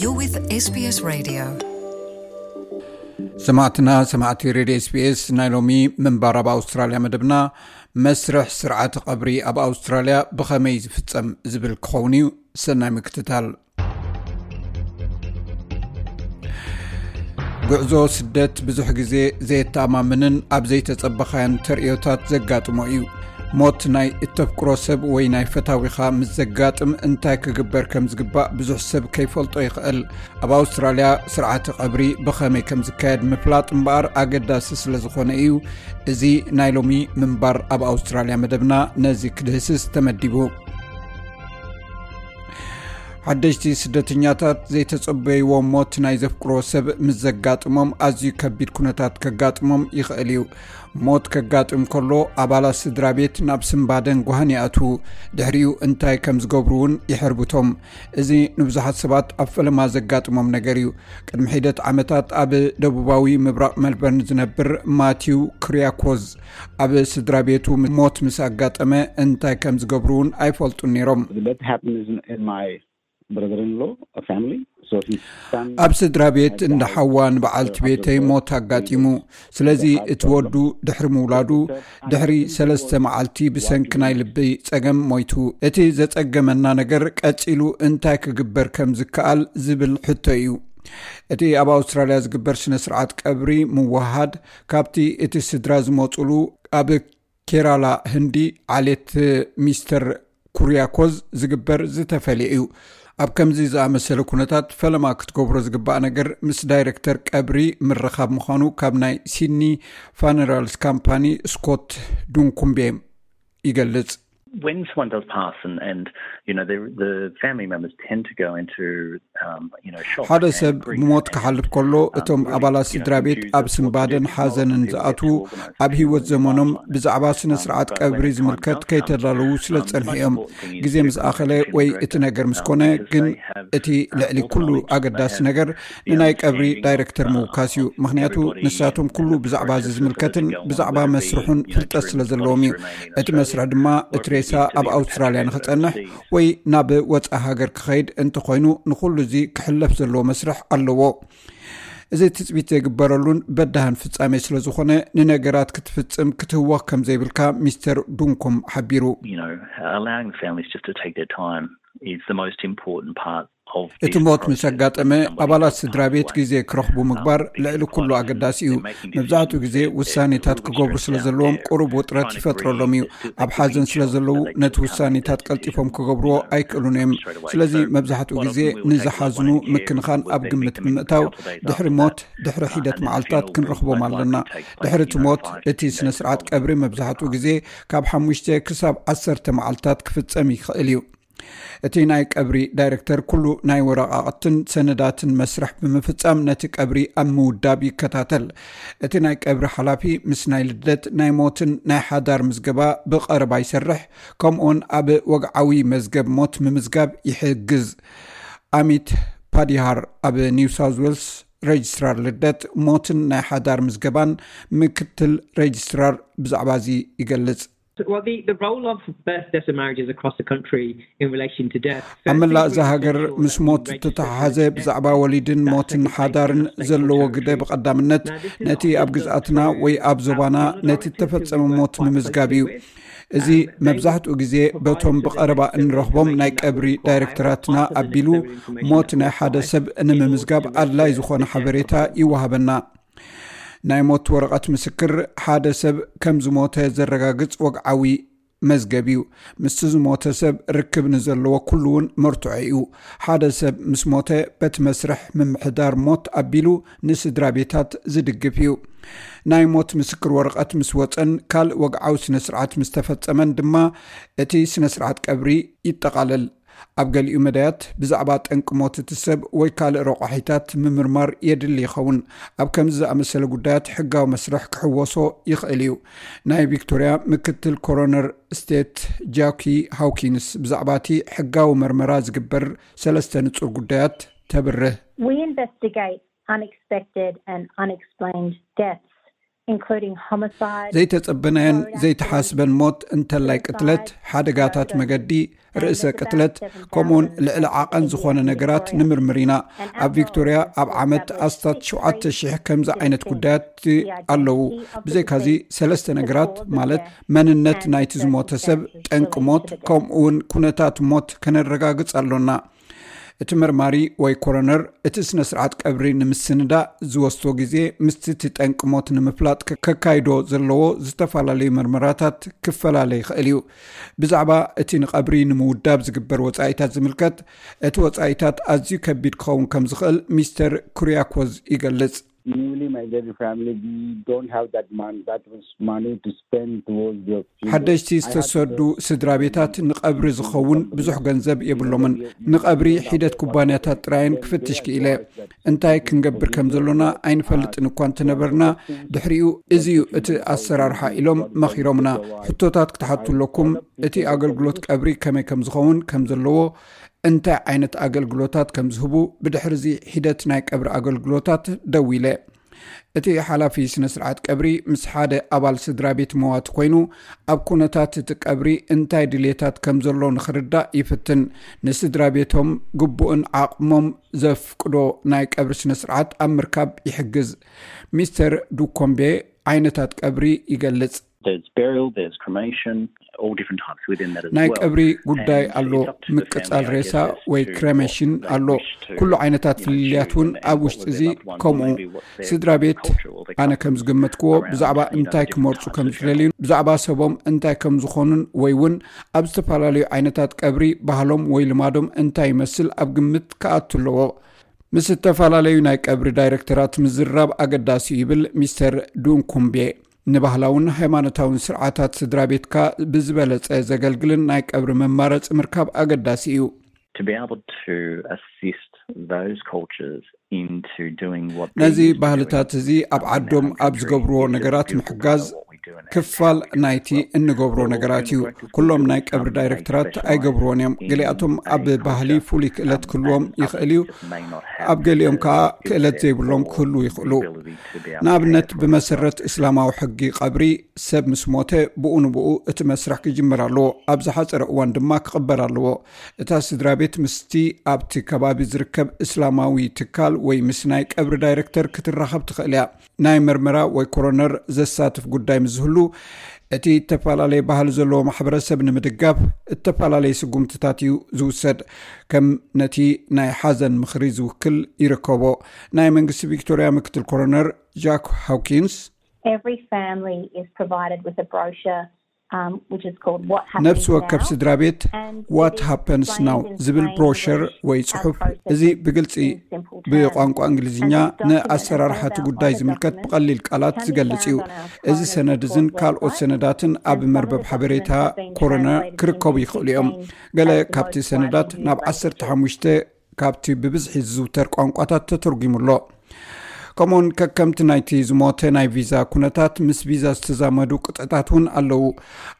You're with SBS Radio. ሰማዕትና ሰማዕቲ ሬድዮ ስፔስ ናይ ሎሚ ምንባር ኣብ ኣውስትራልያ መደብና መስርሕ ስርዓተ ቐብሪ ኣብ ኣውስትራልያ ብኸመይ ዝፍፀም ዝብል ክኸውን እዩ ሰናይ ምክትታል ጉዕዞ ስደት ብዙሕ ግዜ ዘየተኣማምንን ኣብ ዘይተጸበኻያን ተርእዮታት ዘጋጥሞ እዩ ሞት ናይ እተፍቅሮ ሰብ ወይ ናይ ፈታዊኻ ምስ ዘጋጥም እንታይ ክግበር ከም ዝግባእ ብዙሕ ሰብ ከይፈልጦ ይኽእል ኣብ ኣውስትራልያ ስርዓተ ቐብሪ ብኸመይ ከም ዝካየድ ምፍላጥ እምበኣር ኣገዳሲ ስለ ዝኾነ እዩ እዚ ናይ ሎሚ ምንባር ኣብ ኣውስትራልያ መደብና ነዚ ክድህስስ ተመዲቡ ሓደሽቲ ስደተኛታት ዘይተፀበይዎ ሞት ናይ ዘፍቅሮ ሰብ ምስ ዘጋጥሞም ኣዝዩ ከቢድ ኩነታት ከጋጥሞም ይኽእል እዩ ሞት ከጋጥም ከሎ ኣባላት ስድራ ቤት ናብ ስምባደን ጓሃን ይኣትዉ ድሕሪኡ እንታይ ከም ዝገብሩ እውን ይሕርብቶም እዚ ንብዙሓት ሰባት ኣብ ፈለማ ዘጋጥሞም ነገር እዩ ቅድሚ ሒደት ዓመታት ኣብ ደቡባዊ ምብራቕ መልበርን ዝነብር ማቲው ክርያኮዝ ኣብ ስድራ ቤቱ ሞት ምስ ኣጋጠመ እንታይ ከም ዝገብሩ እውን ኣይፈልጡን ነይሮም። ኣብ ስድራ ቤት እንዳ ሓዋ ንበዓልቲ ቤተይ ሞት ኣጋጢሙ። ስለዚ እቲ ወዱ ድሕሪ ምውላዱ ድሕሪ ሰለስተ መዓልቲ ብሰንኪ ናይ ልቢ ፀገም ሞይቱ። እቲ ዘፀገመና ነገር ቀፂሉ እንታይ ክግበር ከም ዝከኣል ዝብል ሕቶ እዩ። እቲ ኣብ ኣውስትራልያ ዝግበር ስነ ስርዓት ቀብሪ ምውህሃድ ካብቲ እቲ ስድራ ዝመፁሉ ኣብ ኬራላ ህንዲ ዓሌት ሚስተር ኩርያኮዝ ዝግበር ዝተፈለየ እዩ። ኣብ ከምዚ ዝኣመሰለ ኩነታት ፈለማ ክትገብሮ ዝግባእ ነገር ምስ ዳይረክተር ቀብሪ ምርኻብ ምዃኑ ካብ ናይ ሲድኒ ፋነራልስ ካምፓኒ ስኮት ዱንኩምቤ ይገልጽ። ሓደ ሰብ ብሞት ክሓልፍ ከሎ እቶም ኣባላት ስድራ ቤት ኣብ ስምባደን ሓዘንን ዝኣትዉ ኣብ ሂወት ዘመኖም ብዛዕባ ስነ ስርዓት ቀብሪ ዝምልከት ከይተዳለዉ ስለ ዝፀንሑ እዮም ግዜ ምስ ኣኸለ ወይ እቲ ነገር ምስ ኮነ ግን እቲ ልዕሊ ኩሉ ኣገዳሲ ነገር ንናይ ቀብሪ ዳይረክተር ምውካስ እዩ ምክንያቱ ንሳቶም ኩሉ ብዛዕባ እዚ ዝምልከትን ብዛዕባ መስርሑን ፍልጠት ስለ ዘለዎም እዩ እቲ መስርሒ ድማ እቲ ሬሳ ኣብ ኣውስትራልያ ንክፀንሕ ወይ ናብ ወፃ ሃገር ክኸይድ እንተኮይኑ ንኩሉ እዚ ክሕለፍ ዘለዎ መስርሕ ኣለዎ እዚ ትፅቢት ዘይግበረሉን በዳህን ፍፃሜ ስለ ዝኾነ ንነገራት ክትፍፅም ክትህወኽ ከም ዘይብልካ ሚስተር ዱንኩም ሓቢሩ እቲ ሞት ምስ ኣጋጠመ ኣባላት ስድራ ቤት ግዜ ክረኽቡ ምግባር ልዕሊ ኩሉ ኣገዳሲ እዩ መብዛሕትኡ ግዜ ውሳኔታት ክገብሩ ስለ ዘለዎም ቅሩብ ውጥረት ይፈጥረሎም እዩ ኣብ ሓዘን ስለ ዘለዉ ነቲ ውሳኔታት ቀልጢፎም ክገብርዎ ኣይክእሉን እዮም ስለዚ መብዛሕትኡ ግዜ ንዝሓዝኑ ምክንኻን ኣብ ግምት ብምእታው ድሕሪ ሞት ድሕሪ ሒደት መዓልትታት ክንረኽቦም ኣለና ድሕሪ እቲ ሞት እቲ ስነ ስርዓት ቀብሪ መብዛሕትኡ ግዜ ካብ ሓሙሽተ ክሳብ ዓሰርተ መዓልትታት ክፍፀም ይኽእል እዩ እቲ ናይ ቀብሪ ዳይረክተር ኩሉ ናይ ወረቓቕትን ሰነዳትን መስርሕ ብምፍፃም ነቲ ቀብሪ ኣብ ምውዳብ ይከታተል እቲ ናይ ቀብሪ ሓላፊ ምስ ናይ ልደት ናይ ሞትን ናይ ሓዳር ምዝገባ ብቐረባ ይሰርሕ ከምኡውን ኣብ ወግዓዊ መዝገብ ሞት ምምዝጋብ ይሕግዝ ኣሚት ፓዲሃር ኣብ ኒው ሳውት ዌልስ ሬጅስትራር ልደት ሞትን ናይ ሓዳር ምዝገባን ምክትል ሬጅስትራር ብዛዕባ እዚ ይገልፅ ኣብ መላእ እዛ ሃገር ምስ ሞት ዝተተሓሓዘ ብዛዕባ ወሊድን ሞትን ሓዳርን ዘለዎ ግደ ብቀዳምነት ነቲ ኣብ ግዝኣትና ወይ ኣብ ዞባና ነቲ እተፈፀመ ሞት ምምዝጋብ እዩ እዚ መብዛሕትኡ ግዜ በቶም ብቀረባ እንረኽቦም ናይ ቀብሪ ዳይረክተራትና ኣቢሉ ሞት ናይ ሓደ ሰብ ንምምዝጋብ ኣድላይ ዝኾነ ሓበሬታ ይወሃበና ናይ ሞት ወረቐት ምስክር ሓደ ሰብ ከም ዝሞተ ዘረጋግጽ ወግዓዊ መዝገብ እዩ ምስቲ ዝሞተ ሰብ ርክብ ንዘለዎ ኩሉ እውን መርትዖ እዩ ሓደ ሰብ ምስ ሞተ በቲ መስርሕ ምምሕዳር ሞት ኣቢሉ ንስድራ ቤታት ዝድግፍ እዩ ናይ ሞት ምስክር ወረቐት ምስ ወፀን ካልእ ወግዓዊ ስነ ስርዓት ምስ ተፈፀመን ድማ እቲ ስነ ስርዓት ቀብሪ ይጠቓለል ኣብ ገሊኡ መዳያት ብዛዕባ ጠንቂ ሞት እቲ ሰብ ወይ ካልእ ረቋሒታት ምምርማር የድሊ ይኸውን። ኣብ ከምዚ ዝኣመሰለ ጉዳያት ሕጋዊ መስርሕ ክሕወሶ ይኽእል እዩ። ናይ ቪክቶርያ ምክትል ኮሮነር ስቴት ጃኪ ሃውኪንስ ብዛዕባ እቲ ሕጋዊ መርመራ ዝግበር ሰለስተ ንጹር ጉዳያት ተብርህ። ዘይተጸበናዮን ዘይተሓስበን ሞት እንተላይ ቅትለት ሓደጋታት መገዲ ርእሰ ቅትለት ከምኡውን ልዕሊ ዓቐን ዝኾነ ነገራት ንምርምር ኢና ኣብ ቪክቶርያ ኣብ ዓመት ኣስታት 7ሸ00 ከምዚ ዓይነት ጉዳያት ኣለዉ ብዘይካዚ ሰለስተ ነገራት ማለት መንነት ናይቲ ዝሞተ ሰብ ጠንቂ ሞት ከምኡውን ኩነታት ሞት ከነረጋግጽ ኣሎና እቲ መርማሪ ወይ ኮሮነር እቲ ስነ ስርዓት ቀብሪ ንምስንዳእ ዝወስቶ ግዜ ምስቲ እቲ ጠንቂ ሞት ንምፍላጥ ከካይዶ ዘለዎ ዝተፈላለዩ መርመራታት ክፈላለ ይኽእል እዩ ብዛዕባ እቲ ንቐብሪ ንምውዳብ ዝግበር ወፃኢታት ዝምልከት እቲ ወፃኢታት ኣዝዩ ከቢድ ክኸውን ከም ዝኽእል ሚስተር ኩርያኮዝ ይገልጽ ኒውሊ ማይ ለቪ ፋሚሊ ዊ ዶንት ሃቭ ዛት ማኒ ዛት ሪች ማኒ ቱ ስፐንድ ቱዎርዝ ዮር ፊውቸር ሓደሽቲ ዝተሰዱ ስድራቤታት ንቐብሪ ዝኸውን ብዙሕ ገንዘብ የብሎምን። ንቐብሪ ሒደት ኩባንያታት ጥራየን ክፍትሽ ክኢለ። እንታይ ክንገብር ከም ዘሎና ኣይንፈልጥን እኳ እንተ ነበርና፣ ድሕሪኡ እዚ እዩ እቲ ኣሰራርሓ ኢሎም መኺሮምና። ሕቶታት ክትሓቱ ኣለኩም፣ እቲ ኣገልግሎት ቀብሪ ከመይ ከም ዝኸውን ከም ዘለዎ፣ እንታይ ዓይነት ኣገልግሎታት ከም ዝህቡ ብድሕሪዚ ሒደት ናይ ቀብሪ ኣገልግሎታት ደው ኢለ እቲ ሓላፊ ስነ ስርዓት ቀብሪ ምስ ሓደ ኣባል ስድራ ቤት መዋቲ ኮይኑ ኣብ ኩነታት እቲ ቀብሪ እንታይ ድሌታት ከም ዘሎ ንክርዳእ ይፍትን ንስድራ ቤቶም ግቡእን ዓቕሞም ዘፍቅዶ ናይ ቀብሪ ስነ ስርዓት ኣብ ምርካብ ይሕግዝ ሚስተር ዱኮምቤ ዓይነታት ቀብሪ ይገልጽ ናይ ቀብሪ ጉዳይ ኣሎ ምቅፃል ሬሳ ወይ ክረመሽን ኣሎ ኩሉ ዓይነታት ፍልልያት እውን ኣብ ውሽጢ እዚ ከምኡ ስድራ ቤት ኣነ ከም ዝገመትክዎ ብዛዕባ እንታይ ክመርፁ ከም ዝደልዩ ብዛዕባ ሰቦም እንታይ ከም ዝኾኑን ወይ እውን ኣብ ዝተፈላለዩ ዓይነታት ቀብሪ ባህሎም ወይ ልማዶም እንታይ ይመስል ኣብ ግምት ክኣቱ ኣለዎ ምስ ዝተፈላለዩ ናይ ቀብሪ ዳይረክተራት ምዝርራብ ኣገዳሲ ይብል ሚስተር ዱንኩምቤ ንባህላውን ሃይማኖታውን ስርዓታት ስድራ ቤትካ ብዝበለጸ ዘገልግልን ናይ ቀብሪ መማረጺ ምርካብ ኣገዳሲ እዩ። ነዚ ባህልታት እዚ ኣብ ዓዶም ኣብ ዝገብርዎ ነገራት ምሕጋዝ ክፋል ናይቲ እንገብሮ ነገራት እዩ። ኩሎም ናይ ቀብሪ ዳይረክተራት ኣይገብርዎን እዮም። ገሊኣቶም ኣብ ባህሊ ፍሉይ ክእለት ክህልዎም ይኽእል እዩ፣ ኣብ ገሊኦም ከኣ ክእለት ዘይብሎም ክህልዉ ይኽእሉ። ንኣብነት ብመሰረት እስላማዊ ሕጊ ቐብሪ ሰብ ምስ ሞተ ብኡ ንብኡ እቲ መስርሕ ክጅምር ኣለዎ ኣብ ዝሓፀረ እዋን ድማ ክቕበር ኣለዎ እታ ስድራ ቤት ምስቲ ኣብቲ ከባቢ ዝርከብ እስላማዊ ትካል ወይ ምስ ናይ ቀብሪ ዳይረክተር ክትራኸብ ትኽእል እያ ናይ መርመራ ወይ ኮሮነር ዘሳትፍ ጉዳይ ምስ ዝህሉ እቲ እተፈላለየ ባህሊ ዘለዎ ማሕበረሰብ ንምድጋፍ እተፈላለየ ስጉምትታት እዩ ዝውሰድ ከም ነቲ ናይ ሓዘን ምኽሪ ዝውክል ይርከቦ ናይ መንግስቲ ቪክቶርያ ምክትል ኮሮነር ጃክ ሃውኪንስ ነብሲ ወከብ ስድራ ቤት ዋት ሃፐንስ ናው ዝብል ብሮሸር ወይ ፅሑፍ እዚ ብግልፂ ብቋንቋ እንግሊዝኛ ንኣሰራርሓቲ ጉዳይ ዝምልከት ብቀሊል ቃላት ዝገልፅ እዩ እዚ ሰነድ እዝን ካልኦት ሰነዳትን ኣብ መርበብ ሓበሬታ ኮሮና ክርከቡ ይኽእሉ እዮም ገለ ካብቲ ሰነዳት ናብ ዓሰርተ ሓሙሽተ ካብቲ ብብዝሒ ዝዝውተር ቋንቋታት ተተርጒሙ ኣሎ። ከምኡውን ከከምቲ ናይቲ ዝሞተ ናይ ቪዛ ኩነታት ምስ ቪዛ ዝተዛመዱ ቅጥዕታት እውን ኣለዉ።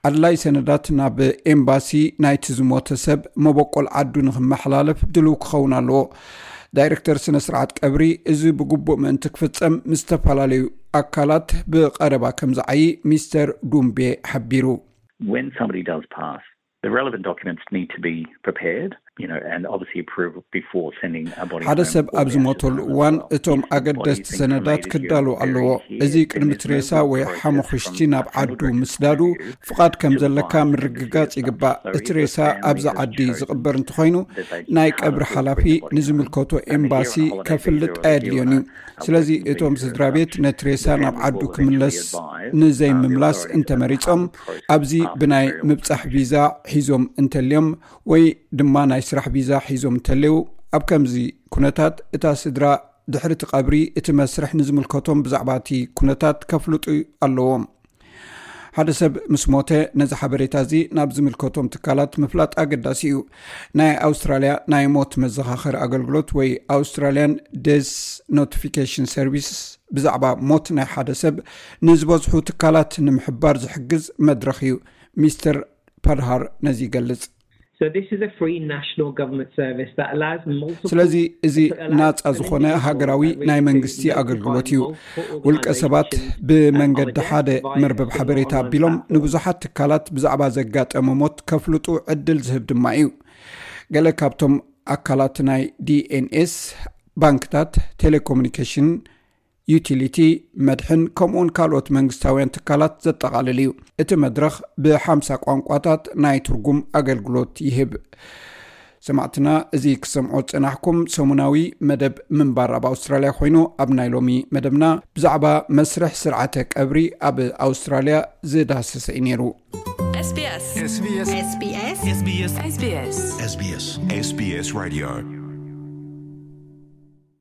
ኣድላይ ሰነዳት ናብ ኤምባሲ ናይቲ ዝሞተ ሰብ መበቆል ዓዱ ንክመሓላለፍ ድልው ክኸውን ኣለዎ። ዳይረክተር ስነ ስርዓት ቀብሪ እዚ ብግቡእ ምእንቲ ክፍፀም ምስ ዝተፈላለዩ ኣካላት ብቀረባ ከም ዝዓይ ሚስተር ዱምቤ ሓቢሩ። When somebody does pass, ሓደ ሰብ ኣብ ዝሞተሉ እዋን እቶም ኣገደስቲ ሰነዳት ክዳሉ ኣለዎ እዚ ቅድሚ ትሬሳ ወይ ሓሙኽሽቲ ናብ ዓዱ ምስዳዱ ፍቓድ ከም ዘለካ ምርግጋፅ ይግባእ እቲ ሬሳ ኣብዚ ዓዲ ዝቕበር እንተኮይኑ ናይ ቀብሪ ሓላፊ ንዝምልከቶ ኤምባሲ ከፍልጥ ኣየድልዮን እዩ ስለዚ እቶም ስድራ ቤት ነቲ ሬሳ ናብ ዓዱ ክምለስ ንዘይምምላስ እንተመሪፆም ኣብዚ ብናይ ምብፃሕ ቪዛ ሒዞም እንተልዮም ወይ ድማ ናይ ስራሕ ቪዛ ሒዞም እንተለዩ ኣብ ከምዚ ኩነታት እታ ስድራ ድሕሪ እቲ ቀብሪ እቲ መስርሕ ንዝምልከቶም ብዛዕባ እቲ ኩነታት ከፍልጡ ኣለዎም ሓደ ሰብ ምስ ሞተ ነዚ ሓበሬታ እዚ ናብ ዝምልከቶም ትካላት ምፍላጥ ኣገዳሲ እዩ ናይ ኣውስትራልያ ናይ ሞት መዘኻኸሪ ኣገልግሎት ወይ ኣውስትራልያን ደስ ኖቲፊኬሽን ሰርቪስ ብዛዕባ ሞት ናይ ሓደ ሰብ ንዝበዝሑ ትካላት ንምሕባር ዝሕግዝ መድረኽ እዩ ሚስተር ፓድሃር ነዚ ይገልጽ ስለዚ እዚ ናፃ ዝኾነ ሃገራዊ ናይ መንግስቲ ኣገልግሎት እዩ። ውልቀ ሰባት ብመንገዲ ሓደ መርበብ ሓበሬታ ኣቢሎም ንብዙሓት ትካላት ብዛዕባ ዘጋጠመ ሞት ከፍልጡ ዕድል ዝህብ ድማ እዩ። ገለ ካብቶም ኣካላት ናይ ዲኤንኤስ ባንክታት ቴሌኮሙኒኬሽን፣ ዩቲሊቲ መድሕን ከምኡውን ካልኦት መንግስታውያን ትካላት ዘጠቓልል እዩ እቲ መድረኽ ብሓምሳ ቋንቋታት ናይ ትርጉም ኣገልግሎት ይህብ ሰማዕትና እዚ ክሰምዖ ዝፅናሕኩም ሰሙናዊ መደብ ምንባር ኣብ ኣውስትራልያ ኮይኑ ኣብ ናይ ሎሚ መደብና ብዛዕባ መስርሕ ስርዓተ ቀብሪ ኣብ ኣውስትራልያ ዝዳሰሰ እዩ ነይሩ